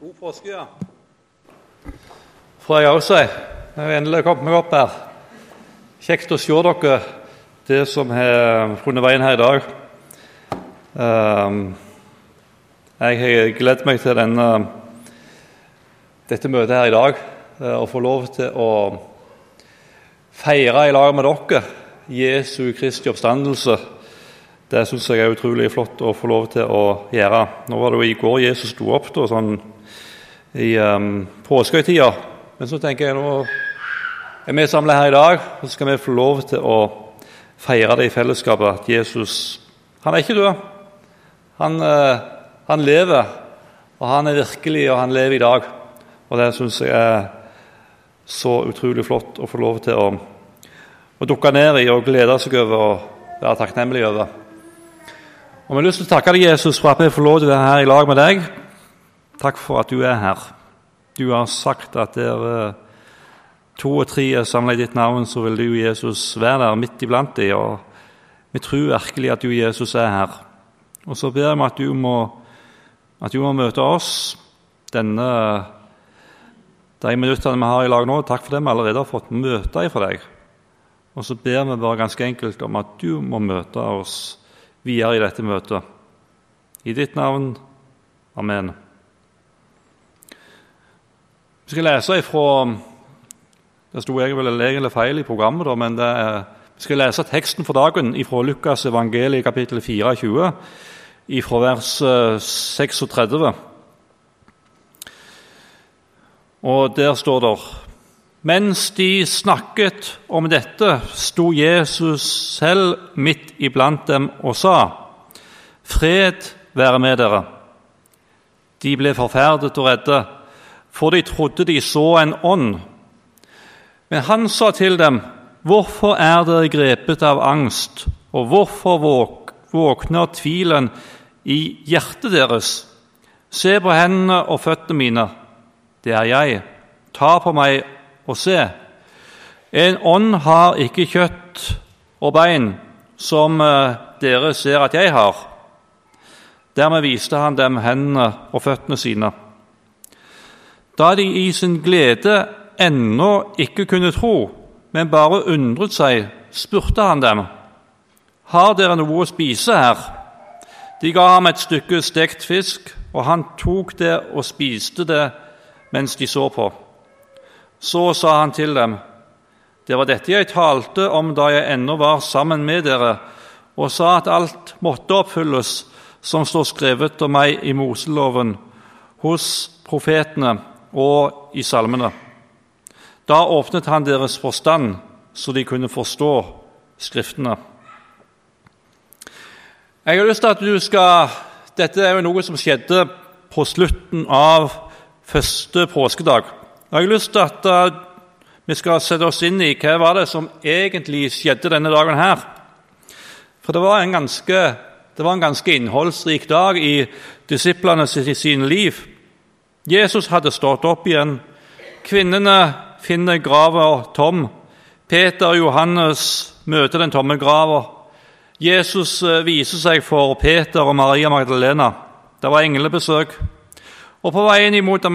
God påske, ja. Får jeg også si. Jeg har endelig kommet meg opp her. Kjekt å se dere, det som har funnet veien her i dag. Ehm, jeg har gledet meg til denne, dette møtet her i dag. Å få lov til å feire i lag med dere Jesu Kristi oppstandelse. Det syns jeg er utrolig flott å få lov til å gjøre. Nå var det jo i går Jesus sto opp, da, sånn i um, påskehøytida. Men så tenker jeg nå er vi samla her i dag, og så skal vi få lov til å feire det i fellesskapet. At Jesus han er ikke død. Han, uh, han lever, og han er virkelig, og han lever i dag. Og det syns jeg er så utrolig flott å få lov til å, å dukke ned i og glede seg over og være takknemlig over. Og Vi har lyst til å takke deg, Jesus, for at vi får lov til å være her i lag med deg. Takk for at du er her. Du har sagt at der eh, to og tre er samla i ditt navn, så vil du, Jesus, være der midt iblant dem. Og vi tror virkelig at du, Jesus, er her. Og så ber vi at du må, at du må møte oss denne de minuttene vi har i lag nå. Takk for det vi allerede har fått møte fra deg. Og så ber vi bare ganske enkelt om at du må møte oss videre i dette møtet. I ditt navn. Amen. Vi skal lese ifra Det sto egentlig feil i programmet, da, men er, vi skal lese teksten for dagen fra Lukas evangeliet kapittel 24, fra vers 36. Og der står det Mens de snakket om dette, sto Jesus selv midt iblant dem og sa:" Fred være med dere. De ble forferdet og redde, for de trodde de så en ånd. Men han sa til dem, Hvorfor er dere grepet av angst, og hvorfor våk våkner tvilen i hjertet deres? Se på hendene og føttene mine. Det er jeg. Ta på meg og se. En ånd har ikke kjøtt og bein, som eh, dere ser at jeg har. Dermed viste han dem hendene og føttene sine. Da de i sin glede ennå ikke kunne tro, men bare undret seg, spurte han dem, Har dere noe å spise her? De ga ham et stykke stekt fisk, og han tok det og spiste det mens de så på. Så sa han til dem, Det var dette jeg talte om da jeg ennå var sammen med dere, og sa at alt måtte oppfylles som står skrevet om meg i Moseloven, hos profetene og i salmene. Da åpnet han deres forstand, så de kunne forstå Skriftene. Jeg har lyst til at du skal Dette er jo noe som skjedde på slutten av første påskedag. Jeg har lyst til at uh, vi skal sette oss inn i hva var det som egentlig skjedde denne dagen her. For det var en ganske, var en ganske innholdsrik dag i disiplene sine liv. Jesus hadde stått opp igjen. Kvinnene finner grava tom. Peter og Johannes møter den tomme grava. Jesus viser seg for Peter og Maria Magdalena. Det var englebesøk. Og På veien mot,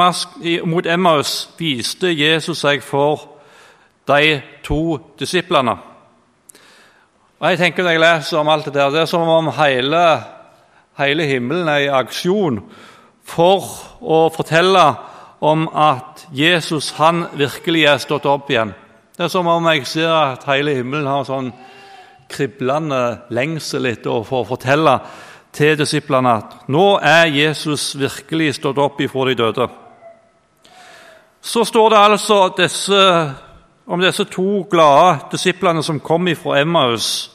mot Emmaus viste Jesus seg for de to disiplene. Og jeg tenker Når jeg leser om alt det der, det er som om hele, hele himmelen er i aksjon for å fortelle om at Jesus han virkelig er stått opp igjen. Det er som om jeg ser at hele himmelen har sånn kriblende lengsel etter å fortelle til disiplene at nå er Jesus virkelig stått opp ifra de døde. Så står det altså disse, om disse to glade disiplene som kom ifra Emmaus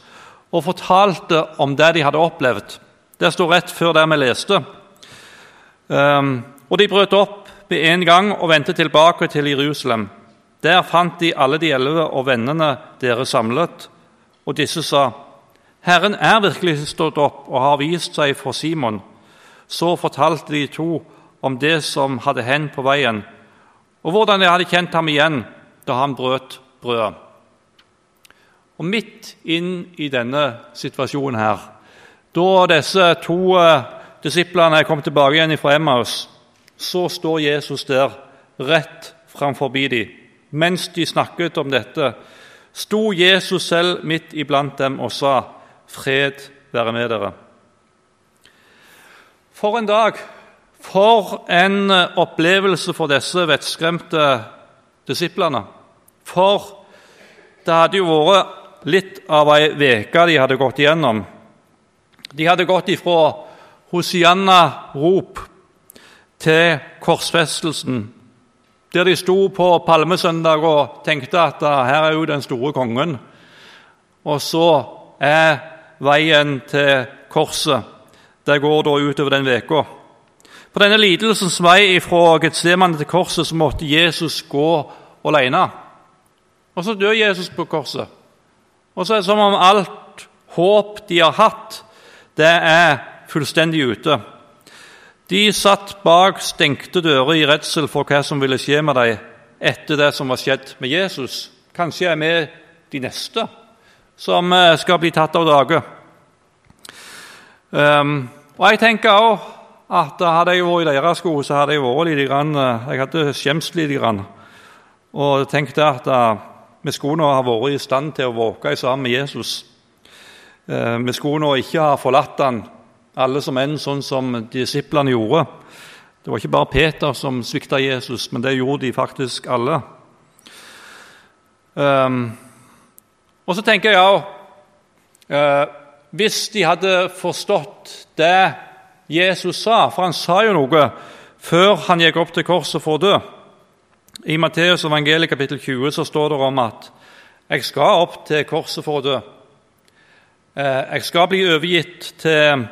og fortalte om det de hadde opplevd. Det står rett før det vi leste. Um, og De brøt opp med en gang og vendte tilbake til Jerusalem. Der fant de alle de elleve og vennene deres samlet, og disse sa:" Herren er virkelig stått opp og har vist seg for Simon. Så fortalte de to om det som hadde hendt på veien, og hvordan de hadde kjent ham igjen da han brøt brødet. Og Midt inn i denne situasjonen her, da disse to disiplene kom tilbake igjen fra Emmaus, så står Jesus der rett framfor dem. Mens de snakket om dette, sto Jesus selv midt iblant dem og sa, 'Fred være med dere'. For en dag! For en opplevelse for disse vettskremte disiplene. For det hadde jo vært litt av ei uke de hadde gått igjennom. De hadde gått ifra Hosianna-rop til korsfestelsen, der de sto på palmesøndag og tenkte at her er jo den store kongen. Og så er veien til korset. Det går da utover den veka. På denne lidelsens vei fra Getsemane til korset så måtte Jesus gå alene. Og så dør Jesus på korset. Og så er det som om alt håp de har hatt, det er fullstendig ute. De satt bak stengte dører i redsel for hva som ville skje med dem etter det som var skjedd med Jesus. Kanskje er vi de neste som eh, skal bli tatt av dage. Um, og jeg tenker også at Hadde jeg vært i deres sko, så hadde jeg vært litt, grann, jeg hadde skjemst litt. Grann, Og tenkte at uh, vi skulle nå ha vært i stand til å våke sammen med Jesus. Uh, vi skulle nå ikke ha forlatt han alle som en, sånn som disiplene gjorde. Det var ikke bare Peter som svikta Jesus, men det gjorde de faktisk alle. Um, og så tenker jeg òg uh, Hvis de hadde forstått det Jesus sa, for han sa jo noe før han gikk opp til korset for å dø I Matteus evangeliet kapittel 20 så står det om at 'jeg skal opp til korset for å dø'. Uh, 'Jeg skal bli overgitt til eh,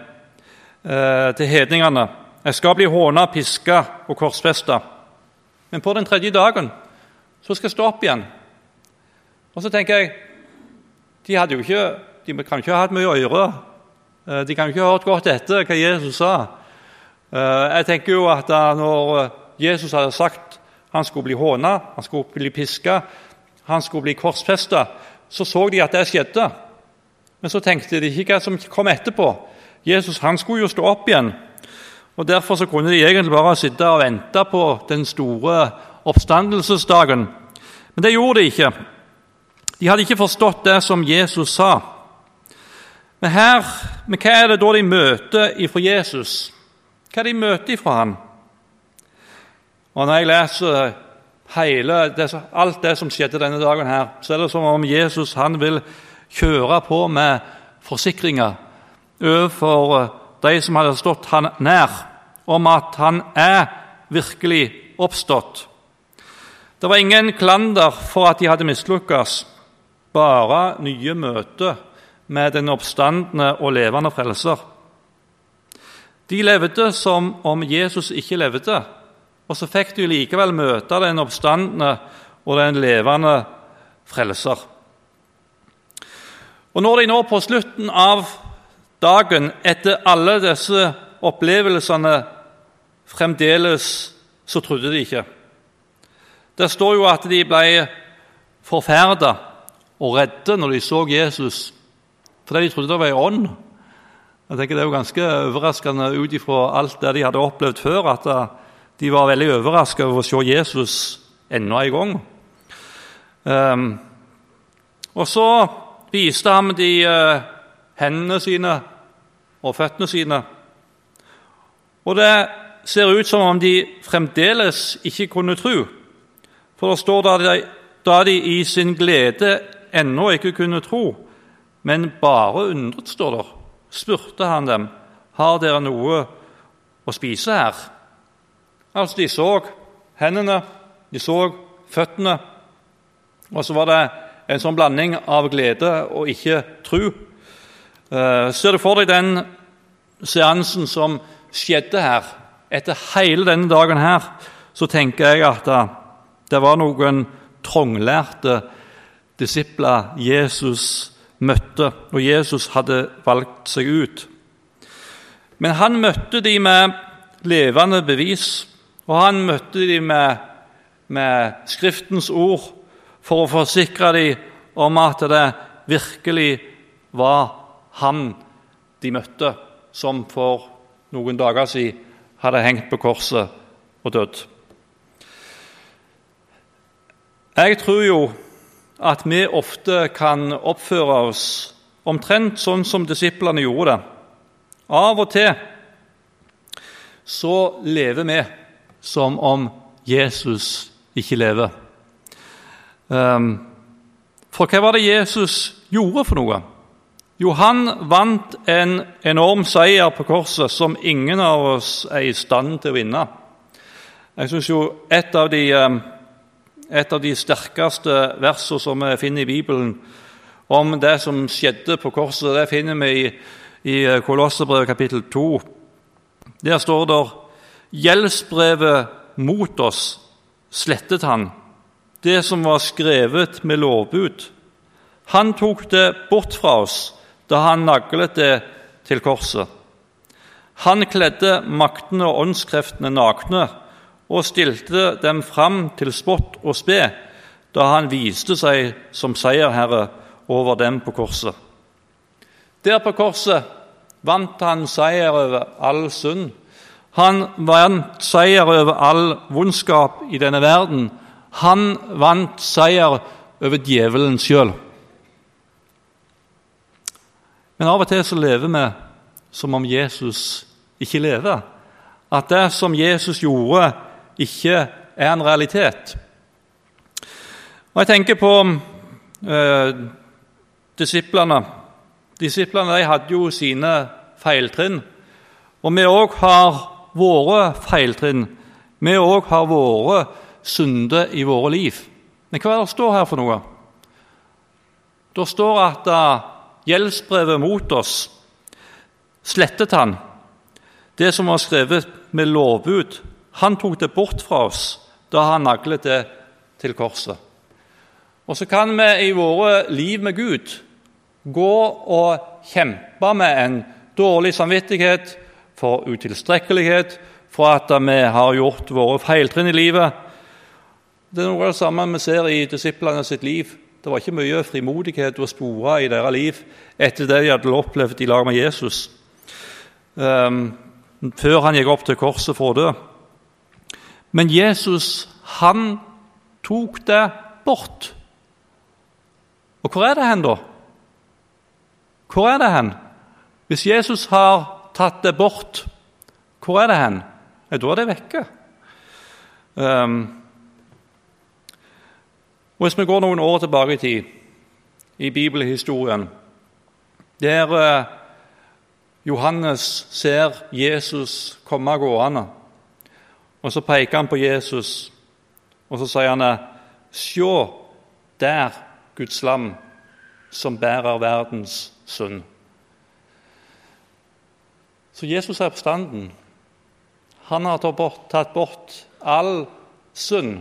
til hedningene. Jeg skal bli håna, piska og korsfesta. Men på den tredje dagen så skal jeg stå opp igjen. Og så tenker jeg De, hadde jo ikke, de kan ikke ha hatt mye å. Eh, de kan ikke ha hørt godt etter hva Jesus sa. Eh, jeg tenker jo at når Jesus hadde sagt han skulle bli håna, han skulle bli piska, han skulle bli korsfesta, så så de at det skjedde. Men så tenkte de ikke hva som kom etterpå. Jesus han skulle jo stå opp igjen. og Derfor så kunne de egentlig bare sitte og vente på den store oppstandelsesdagen. Men det gjorde de ikke. De hadde ikke forstått det som Jesus sa. Men, her, men hva er det da de møter ifra Jesus? Hva er det de møter ifra han? Og Når jeg leser hele alt det som skjedde denne dagen, her, så er det som om Jesus han vil kjøre på med forsikringer overfor eh, de som hadde stått han nær, om at han er virkelig oppstått. Det var ingen klander for at de hadde mislykkes, bare nye møter med den oppstandende og levende frelser. De levde som om Jesus ikke levde, og så fikk de likevel møte den oppstandende og den levende frelser. Og Når de nå på slutten av dagen etter alle disse opplevelsene fremdeles så trodde de ikke. Det står jo at de ble forferda og redde når de så Jesus, fordi de trodde det var en ånd. Jeg tenker Det er jo ganske overraskende ut ifra alt det de hadde opplevd før, at de var veldig overraska over å se Jesus enda en gang. Um, og så viste han de uh, hendene sine og føttene sine. Og det ser ut som om de fremdeles ikke kunne tro. For det står da de, da de i sin glede ennå ikke kunne tro, men bare undret, står der, spurte han dem, har dere noe å spise her? Altså, de så hendene, de så føttene, og så var det en sånn blanding av glede og ikke tro. Uh, ser du for deg den seansen som skjedde her, etter hele denne dagen her, så tenker jeg at uh, det var noen tronglærte disipler Jesus møtte, og Jesus hadde valgt seg ut. Men han møtte de med levende bevis, og han møtte de med, med Skriftens ord for å forsikre dem om at det virkelig var han de møtte, som for noen dager siden hadde hengt på korset og dødd. Jeg tror jo at vi ofte kan oppføre oss omtrent sånn som disiplene gjorde det. Av og til så lever vi som om Jesus ikke lever. Um, for hva var det Jesus gjorde for noe? Jo, han vant en enorm seier på korset som ingen av oss er i stand til å vinne. Jeg synes jo et av de, um, et av de sterkeste versene som vi finner i Bibelen om det som skjedde på korset, det finner vi i i Kolossebrevet kapittel 2. Der står det gjeldsbrevet mot oss slettet han, det som var skrevet med lovbud. Han tok det bort fra oss da han naglet det til korset. Han kledde maktene og åndskreftene nakne og stilte dem fram til spott og spe da han viste seg som seierherre over dem på korset. Der på korset vant han seier over all synd. Han vant seier over all vondskap i denne verden. Han vant seier over djevelen sjøl. Men av og til så lever vi som om Jesus ikke lever. At det som Jesus gjorde, ikke er en realitet. Og Jeg tenker på eh, disiplene Disiplene de hadde jo sine feiltrinn. Og vi òg har våre feiltrinn. Vi òg har våre synder i våre liv. Men hva er det står her for noe? Det står at uh, gjeldsbrevet mot oss slettet han. Det som var skrevet med lovbud, han tok det bort fra oss da han naglet det til korset. Og så kan vi i våre liv med Gud gå og kjempe med en dårlig samvittighet for utilstrekkelighet, for at vi har gjort våre feiltrinn i livet. Det er noe av det samme vi ser i disiplene sitt liv. Det var ikke mye frimodighet å spore i deres liv etter det de hadde opplevd i lag med Jesus, um, før han gikk opp til korset for å dø. Men Jesus, han tok det bort. Og hvor er det hen, da? Hvor er det hen? Hvis Jesus har tatt det bort, hvor er det hen? Da er det vekke. Um, hvis vi går noen år tilbake i tid, i bibelhistorien, der uh, Johannes ser Jesus komme gående, og så peker han på Jesus, og så sier han Se der Guds lam som bærer verdens synd. Så Jesus er oppstanden. Han har tatt bort all synd.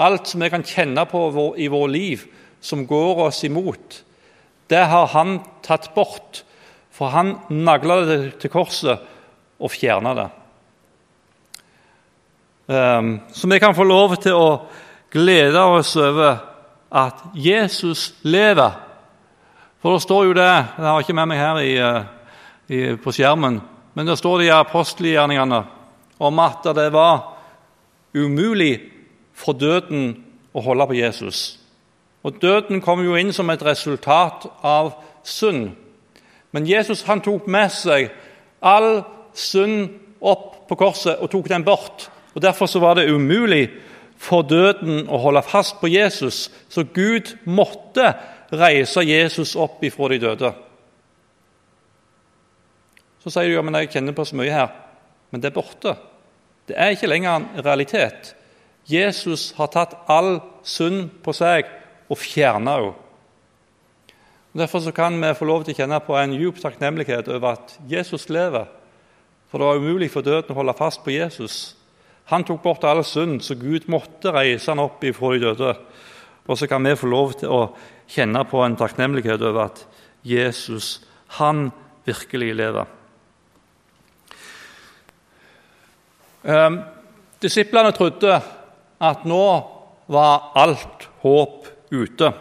Alt som vi kan kjenne på i vår liv, som går oss imot, det har han tatt bort. For han nagla det til korset og fjerna det. Ehm, så vi kan få lov til å glede oss over at Jesus lever. For det står jo det Jeg har ikke med meg her i, eh, i, på skjermen, men det står det i apostelgjerningene om at det var umulig for døden å holde på Jesus. Og Døden kom jo inn som et resultat av synd. Men Jesus han tok med seg all synd opp på korset og tok den bort. Og Derfor så var det umulig for døden å holde fast på Jesus, så Gud måtte reise Jesus opp ifra de døde. Så sier du ja, men jeg kjenner på så mye her. Men det er borte. Det er ikke lenger en realitet. Jesus har tatt all synd på seg og fjerna henne. Derfor kan vi få lov til å kjenne på en djup takknemlighet over at Jesus lever. For det var umulig for døden å holde fast på Jesus. Han tok bort all synd, så Gud måtte reise han opp ifra de døde. Og så kan vi få lov til å kjenne på en takknemlighet over at Jesus, han virkelig lever. Um, disiplene trodde at nå var alt håp ute.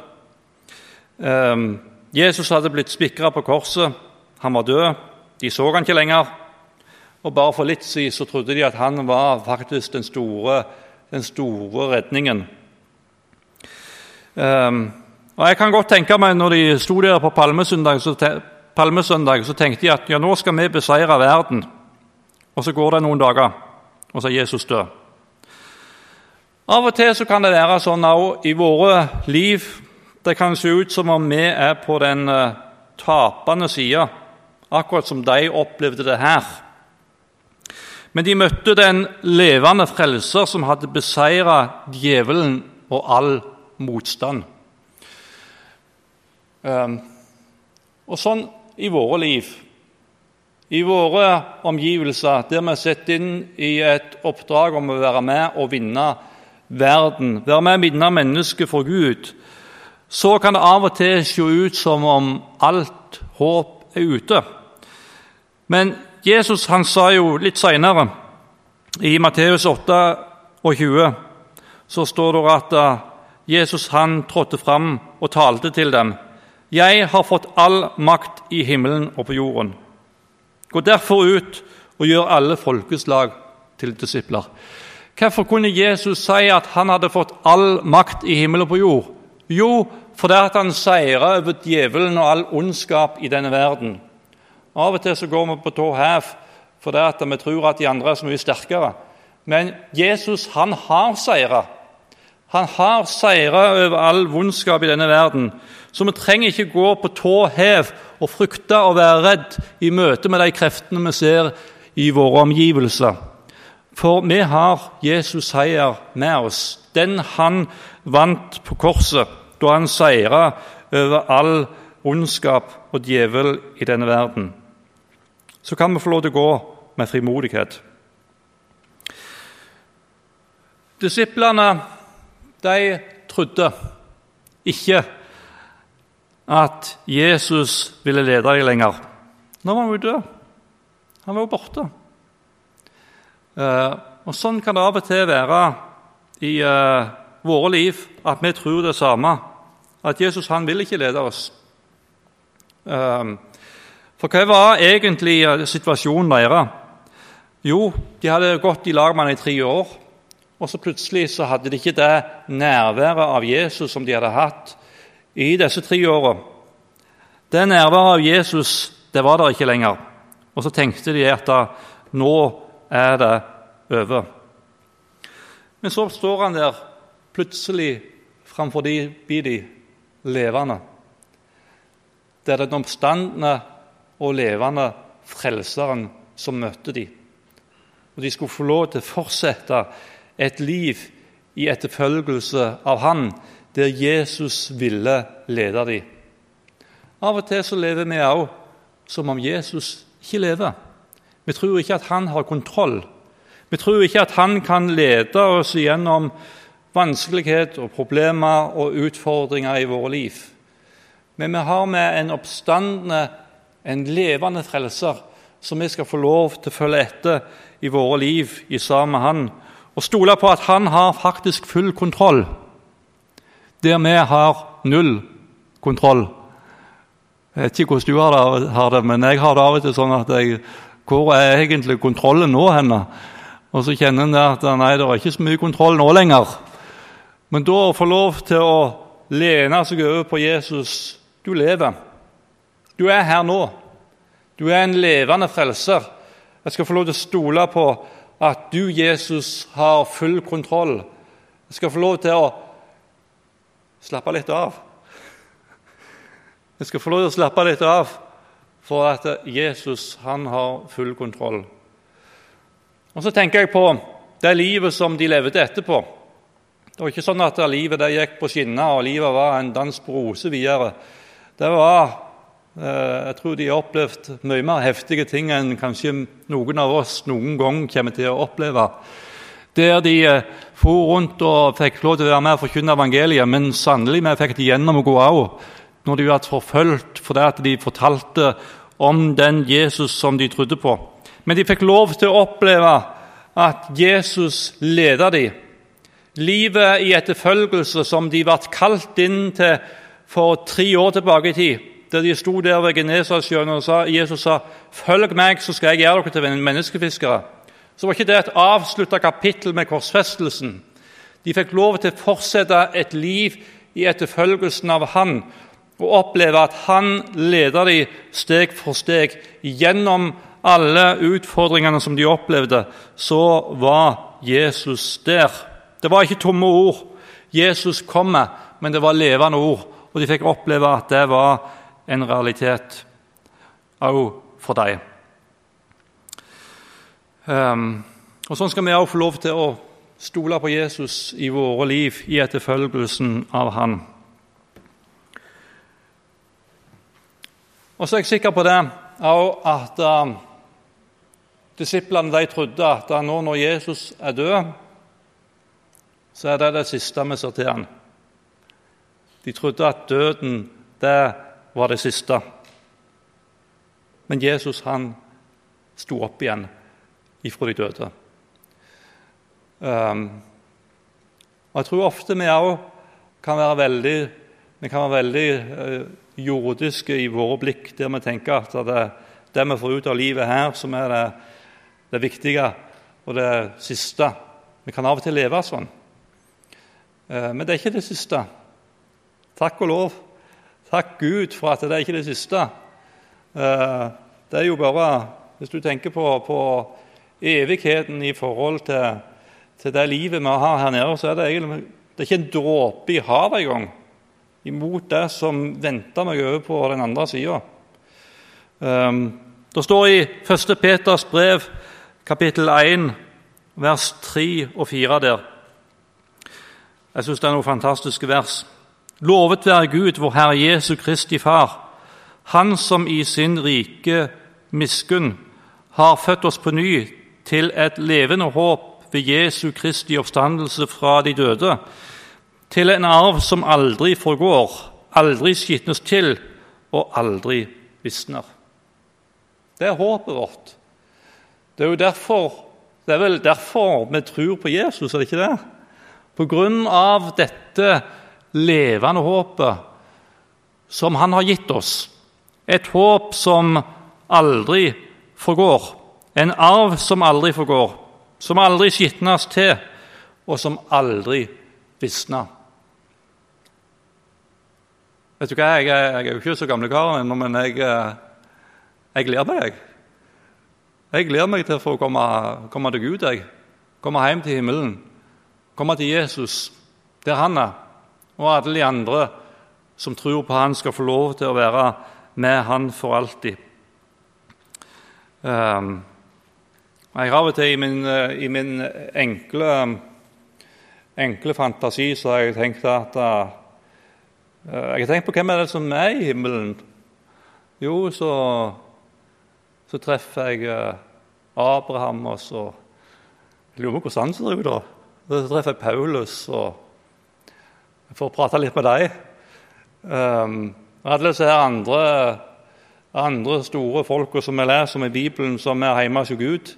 Um, Jesus hadde blitt spikra på korset. Han var død. De så han ikke lenger. Og bare for litt siden så trodde de at han var faktisk den store, den store redningen. Um, og jeg kan godt tenke meg Når de sto der på palmesøndag, så, palmesøndag, så tenkte de at ja, nå skal vi beseire verden. Og så går det noen dager, og så er Jesus død. Av og til så kan det være sånn òg i våre liv Det kan se ut som om vi er på den uh, tapende sida, akkurat som de opplevde det her. Men de møtte den levende frelser som hadde beseira djevelen og all motstand. Um, og sånn i våre liv, i våre omgivelser, der vi er satt inn i et oppdrag om å være med og vinne verden, være med å minne mennesket for Gud, så kan det av og til se ut som om alt håp er ute. Men Jesus han sa jo litt seinere, i Matteus 8 og 20, så står det at eh, Jesus han trådte fram og talte til dem. Jeg har fått all makt i himmelen og på jorden. Gå derfor ut og gjør alle folkeslag til disipler. Hvorfor kunne Jesus si at han hadde fått all makt i himmel og på jord? Jo, fordi han seira over djevelen og all ondskap i denne verden. Av og til så går vi på tå hev fordi vi tror at de andre er så mye sterkere. Men Jesus han har seira. Han har seira over all vondskap i denne verden. Så vi trenger ikke gå på tå hev og frykte og være redd i møte med de kreftene vi ser i våre omgivelser. For vi har Jesus seier med oss, den han vant på korset da han seira over all ondskap og djevel i denne verden. Så kan vi få lov til å gå med frimodighet. Disiplene de trodde ikke at Jesus ville lede dem lenger. Nå var han jo død. Han var jo borte. Eh, og Sånn kan det av og til være i eh, våre liv, at vi tror det samme. At Jesus han vil ikke lede oss. Eh, for hva var egentlig situasjonen deres? Jo, de hadde gått i lag med ham i tre år. Og så plutselig så hadde de ikke det nærværet av Jesus som de hadde hatt i disse tre åra. Det nærværet av Jesus det var der ikke lenger. Og så tenkte de at da, nå er det over. Men så står han der plutselig framfor de, de levende. Det er den oppstandende og levende Frelseren som møtte dem. Og de skulle få lov til å fortsette et liv i etterfølgelse av Han, der Jesus ville lede dem. Av og til så lever vi òg som om Jesus ikke lever. Vi tror ikke at han har kontroll. Vi tror ikke at han kan lede oss gjennom vanskelighet og problemer og utfordringer i våre liv. Men vi har med en oppstandende, en levende frelser, som vi skal få lov til å følge etter i våre liv i sammen med han, og stole på at han har faktisk full kontroll, der vi har null kontroll. Jeg vet ikke hvordan du har det, men jeg har det av og til sånn at jeg Hvor er egentlig kontrollen nå henne? Og så kjenner en at nei, det er ikke så mye kontroll nå lenger. Men da å få lov til å lene seg over på Jesus Du lever. Du er her nå. Du er en levende frelser. Jeg skal få lov til å stole på at du, Jesus, har full kontroll. Jeg skal få lov til å slappe litt av. Jeg skal få lov til å slappe litt av for at Jesus han har full kontroll. Og Så tenker jeg på det livet som de levde etterpå. Det var ikke sånn at livet der gikk på skinner og livet var en dans på roser videre. Det var Eh, jeg tror de har opplevd mye mer heftige ting enn kanskje noen av oss noen gang kommer til å oppleve. Der de eh, for rundt og fikk lov til å være med og forkynne evangeliet, men sannelig vi fikk det gjennom å gå av når de ble forfulgt fordi de fortalte om den Jesus som de trodde på. Men de fikk lov til å oppleve at Jesus ledet dem. Livet i etterfølgelse som de ble kalt inn til for tre år tilbake i tid da de sto der ved Genesasjøen og sa, Jesus sa 'Følg meg, så skal jeg gjøre dere til menneskefiskere', så var ikke det et avslutta kapittel med korsfestelsen. De fikk lov til å fortsette et liv i etterfølgelsen av Han og oppleve at Han leder dem steg for steg gjennom alle utfordringene som de opplevde. Så var Jesus der. Det var ikke tomme ord. Jesus kommer, men det var levende ord. Og de fikk oppleve at det var en realitet òg for dem. Um, og Sånn skal vi òg få lov til å stole på Jesus i våre liv i etterfølgelsen av Han. Og så er jeg sikker på det at uh, disiplene de trodde at nå når Jesus er død, så er det det siste vi ser til han. De trodde at døden det var det siste. Men Jesus han sto opp igjen ifra de døde. Um, og Jeg tror ofte vi òg kan være veldig, vi kan være veldig uh, jordiske i våre blikk, der vi tenker at det det vi får ut av livet her, som er det, det viktige og det siste. Vi kan av og til leve sånn. Uh, men det er ikke det siste. Takk og lov. Takk Gud for at det er ikke det siste. Uh, det er jo bare Hvis du tenker på, på evigheten i forhold til til det livet vi har her nede, så er det, egentlig, det er ikke en dråpe i havet engang imot det som venter meg over på den andre sida. Um, det står i 1. Peters brev, kapittel 1, vers 3 og 4 der. Jeg syns det er noen fantastiske vers. Lovet være Gud, vår Herre Jesu Kristi Far, Han som i sin rike miskunn har født oss på ny til et levende håp ved Jesu Kristi oppstandelse fra de døde, til en arv som aldri forgår, aldri skitnes til og aldri visner. Det er håpet vårt. Det er jo derfor, det er vel derfor vi tror på Jesus, er det ikke det? På grunn av dette levende håpet som han har gitt oss. Et håp som aldri forgår. En arv som aldri forgår som aldri skitnes til, og som aldri visner. Vet du hva, Jeg, jeg er jo ikke så gamle karen ennå, men jeg, eh, jeg gleder meg. Jeg gleder meg til å få komme, komme til Gud. Jeg. Komme hjem til himmelen. Komme til Jesus, der han er. Og alle de andre som tror på han, skal få lov til å være med han for alltid. Um, jeg av og til i min, eh, i min enkle, enkle, fantasi så har jeg tenkt at uh, Jeg har tenkt på hvem er det som er i himmelen. Jo, så, så treffer jeg uh, Abraham, og så Jeg lurer på hvordan han ser ut, da. Så treffer jeg Paulus og jeg får prate litt med dem. Um, alle disse andre, andre store folka som vi leser om i Bibelen, som er hjemme hos Gud.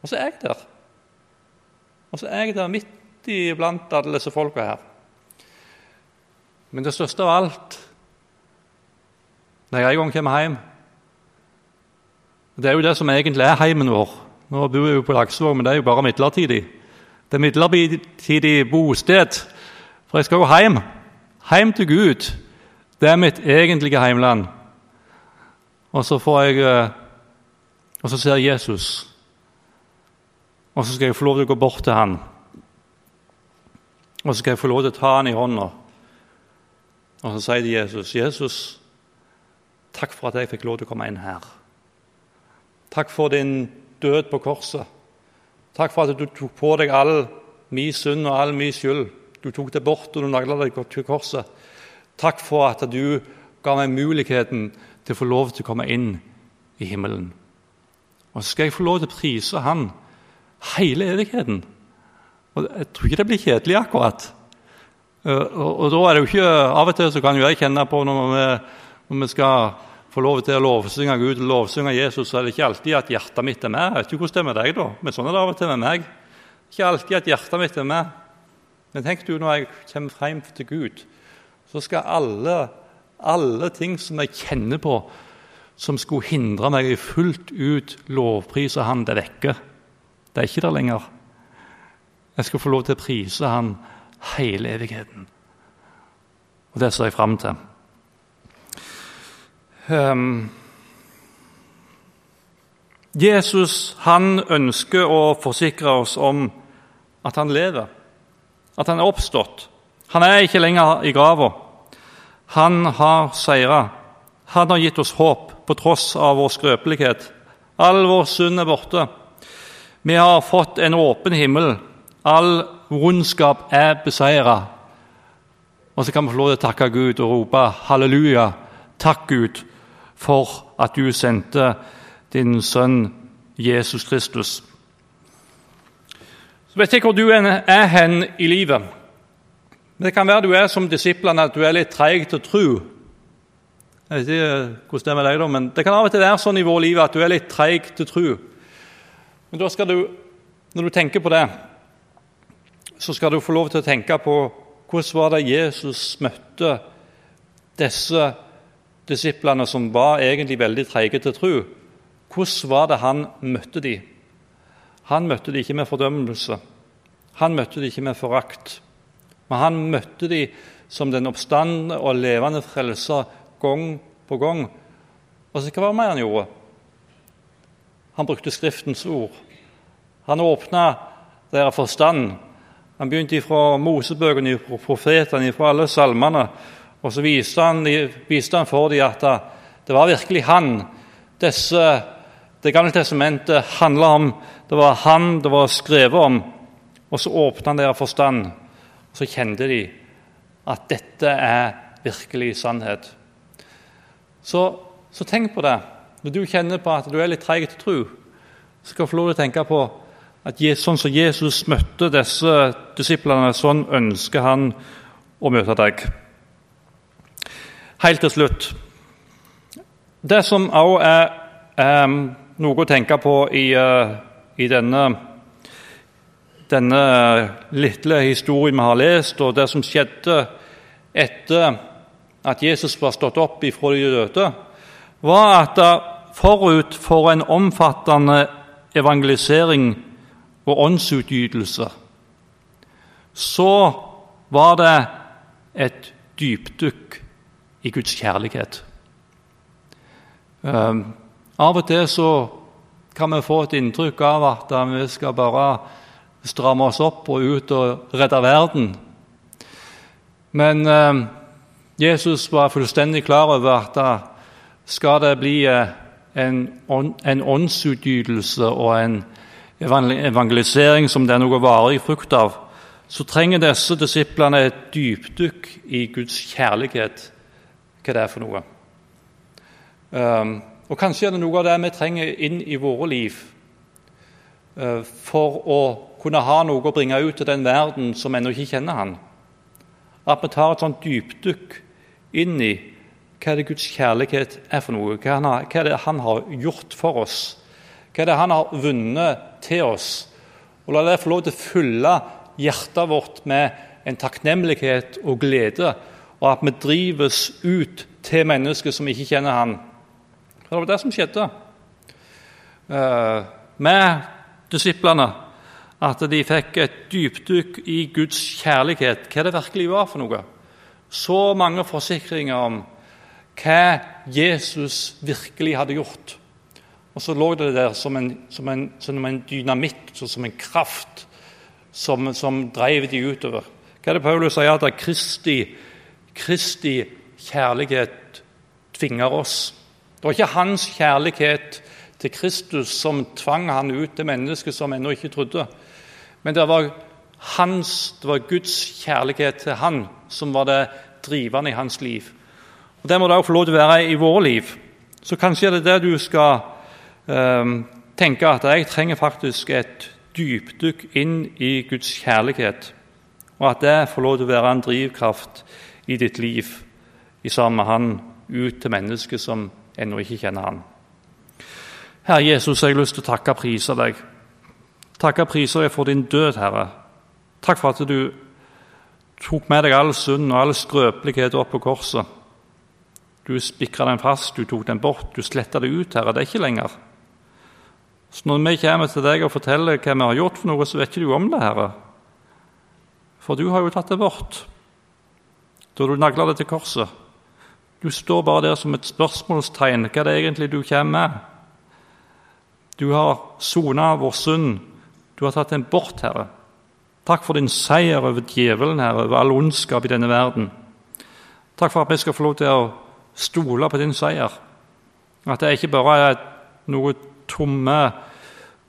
Og så er jeg der. Og så er jeg der midt iblant alle disse folka her. Men det største av alt når jeg en gang kommer hjem Det er jo det som egentlig er heimen vår. Nå bor jeg jo på Laksevåg, men det er jo bare midlertidig. Det er midlertidig bosted. For jeg skal jo hjem. Hjem til Gud. Det er mitt egentlige heimland. Og så får jeg eh, Og så ser jeg Jesus. Og så skal jeg få lov til å gå bort til han. Og så skal jeg få lov til å ta han i hånda. Og så sier de Jesus, 'Jesus, takk for at jeg fikk lov til å komme inn her.' 'Takk for din død på korset.' 'Takk for at du tok på deg all min synd og all min skyld.' 'Du tok det bort, og du nagla deg til korset.' 'Takk for at du ga meg muligheten til å få lov til å komme inn i himmelen.' Og så skal jeg få lov til å prise Han hele evigheten. Og Jeg tror ikke det blir kjedelig akkurat. Eh, og, da er det jo ikke, Av og til så kan jo jeg kjenne på når vi, når vi skal få lov til å lovsynge Gud lovsynge Jesus, så er det ikke alltid at hjertet mitt er med. Jeg vet ikke hvordan det er med deg, da, men sånn er det av og til med meg. Ikke alltid at hjertet mitt er med. Men tenk du, når jeg kommer frem til Gud, så skal alle, alle ting som jeg kjenner på, som skulle hindre meg i fullt ut lovprise Han, det vekker. Det er ikke der lenger. Jeg skal få lov til å prise Han hele evigheten. Og det ser jeg fram til. Um, Jesus han ønsker å forsikre oss om at han lever, at han er oppstått. Han er ikke lenger i grava. Han har seira. Han har gitt oss håp på tross av vår skrøpelighet. All vår synd er borte. Vi har fått en åpen himmel. All vondskap er beseira. Og så kan vi få lov til å takke Gud og rope halleluja. Takk, Gud, for at du sendte din sønn Jesus Kristus. Så vet jeg hvor du er hen i livet. Det kan være du er som disiplene, at du er litt treig til å tro. Jeg vet ikke hvordan det er med deg, da, men det kan av og til være sånn i vårt liv at du er litt treig til å tro. Men da skal du, når du tenker på det, så skal du få lov til å tenke på hvordan var det Jesus møtte disse disiplene som var egentlig veldig treige til tro. Hvordan var det han møtte dem? Han møtte dem ikke med fordømmelse. Han møtte dem ikke med forakt. Men han møtte dem som den oppstandende og levende frelser gang på gang. Og så hva var det mer han gjorde? Han brukte Skriftens ord. Han åpna deres forstand. Han begynte fra Mosebøkene, fra profetene, fra alle salmene. Og så viste han, viste han for dem at det var virkelig han disse det gamle testamentet handla om. Det var han det var skrevet om. Og så åpna han deres forstand, og så kjente de at dette er virkelig sannhet. Så, så, tenk på det. Når du kjenner på at du er litt treig til tro, så skal du få lov til å tenke på at sånn som Jesus møtte disse disiplene, sånn ønsker han å møte deg. Helt til slutt Det som også er um, noe å tenke på i, uh, i denne, denne lille historien vi har lest, og det som skjedde etter at Jesus var stått opp ifra de døde, var at forut for en omfattende evangelisering og åndsutgytelse, så var det et dypdykk i Guds kjærlighet. Um, av og til så kan vi få et inntrykk av at vi skal bare stramme oss opp og ut og redde verden. Men eh, Jesus var fullstendig klar over at da skal det bli eh, en åndsutgytelse og en evangelisering som det er noe varig frukt av, så trenger disse disiplene et dypdykk i Guds kjærlighet, hva det er for noe. Um, og kanskje er det noe av det vi trenger inn i våre liv eh, for å kunne ha noe å bringe ut til den verden som ennå ikke kjenner Han. At vi tar et sånt dypdykk inn i hva det Guds kjærlighet er for noe. Hva er det Han har gjort for oss. Hva er det Han har vunnet til oss. Og La det få lov til å fylle hjertet vårt med en takknemlighet og glede, og at vi drives ut til mennesker som ikke kjenner Han det var det som skjedde uh, med disiplene. At de fikk et dypdykk i Guds kjærlighet, hva det virkelig var for noe. Så mange forsikringer om hva Jesus virkelig hadde gjort. Og så lå det der som en, som en, som en dynamitt, som en kraft, som, som drev de utover. Hva er det Paulus sier? At Kristi, Kristi kjærlighet tvinger oss. Det var ikke hans kjærlighet til Kristus som tvang han ut til mennesket som ennå ikke trodde. Men det var, hans, det var Guds kjærlighet til han som var det drivende i hans liv. Og Det må det også få lov til å være i vårt liv. Så kanskje er det det du skal tenke, at jeg trenger faktisk et dypdykk inn i Guds kjærlighet. Og at det får lov til å være en drivkraft i ditt liv i sammen med Han ut til mennesker som ennå ikke kjenner Han. Herre Jesus, jeg har lyst til å takke og prise deg. Takke og prise deg for din død, Herre. Takk for at du tok med deg all synd og all skrøpelighet opp på korset. Du spikra den fast, du tok den bort, du sletta det ut, Herre. Det er ikke lenger. Så når vi kommer til deg og forteller hva vi har gjort, for noe, så vet ikke du om det, Herre. For du har jo tatt det bort da du nagla det til korset. Du står bare der som et spørsmålstegn. Hva er det egentlig du kommer med? Du har sona vår synd. Du har tatt den bort, Herre. Takk for din seier over djevelen, Herre, over all ondskap i denne verden. Takk for at vi skal få lov til å stole på din seier. At det ikke bare er noe tomme,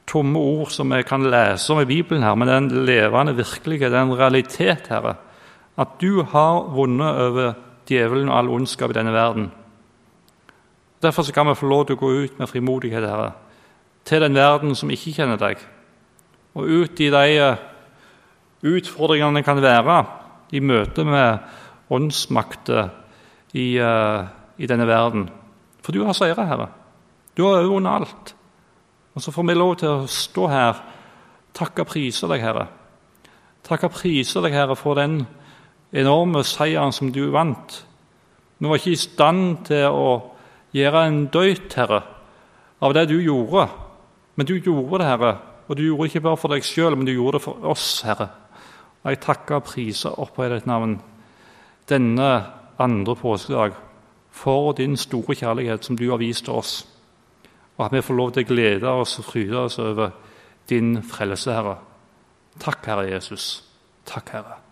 tomme ord som vi kan lese om i Bibelen, her, men det er levende virkelighet, det er realitet, Herre. At du har vunnet over djevelen og all ondskap i denne verden. Derfor kan vi få lov til å gå ut med frimodighet, Herre, til den verden som ikke kjenner deg, og ut i de utfordringene utfordringene kan være i møte med åndsmakter i, uh, i, denne verden. For du har seira, Herre. Du har overvunnet alt. Og så får vi lov til å stå her, takke og prise deg, Herre. Takke og prise deg, Herre, for den enorme seieren som du vant. Vi var ikke i stand til å gjøre en døyt, Herre, av det du gjorde. Men du gjorde det, Herre. Og du gjorde det ikke bare for deg sjøl, men du gjorde det for oss, Herre. Og jeg takker og priser opphøyd ditt navn denne andre påskedag for din store kjærlighet som du har vist oss, og at vi får lov til å glede oss og fryde oss over din frelse, Herre. Takk, Herre Jesus. Takk, Herre.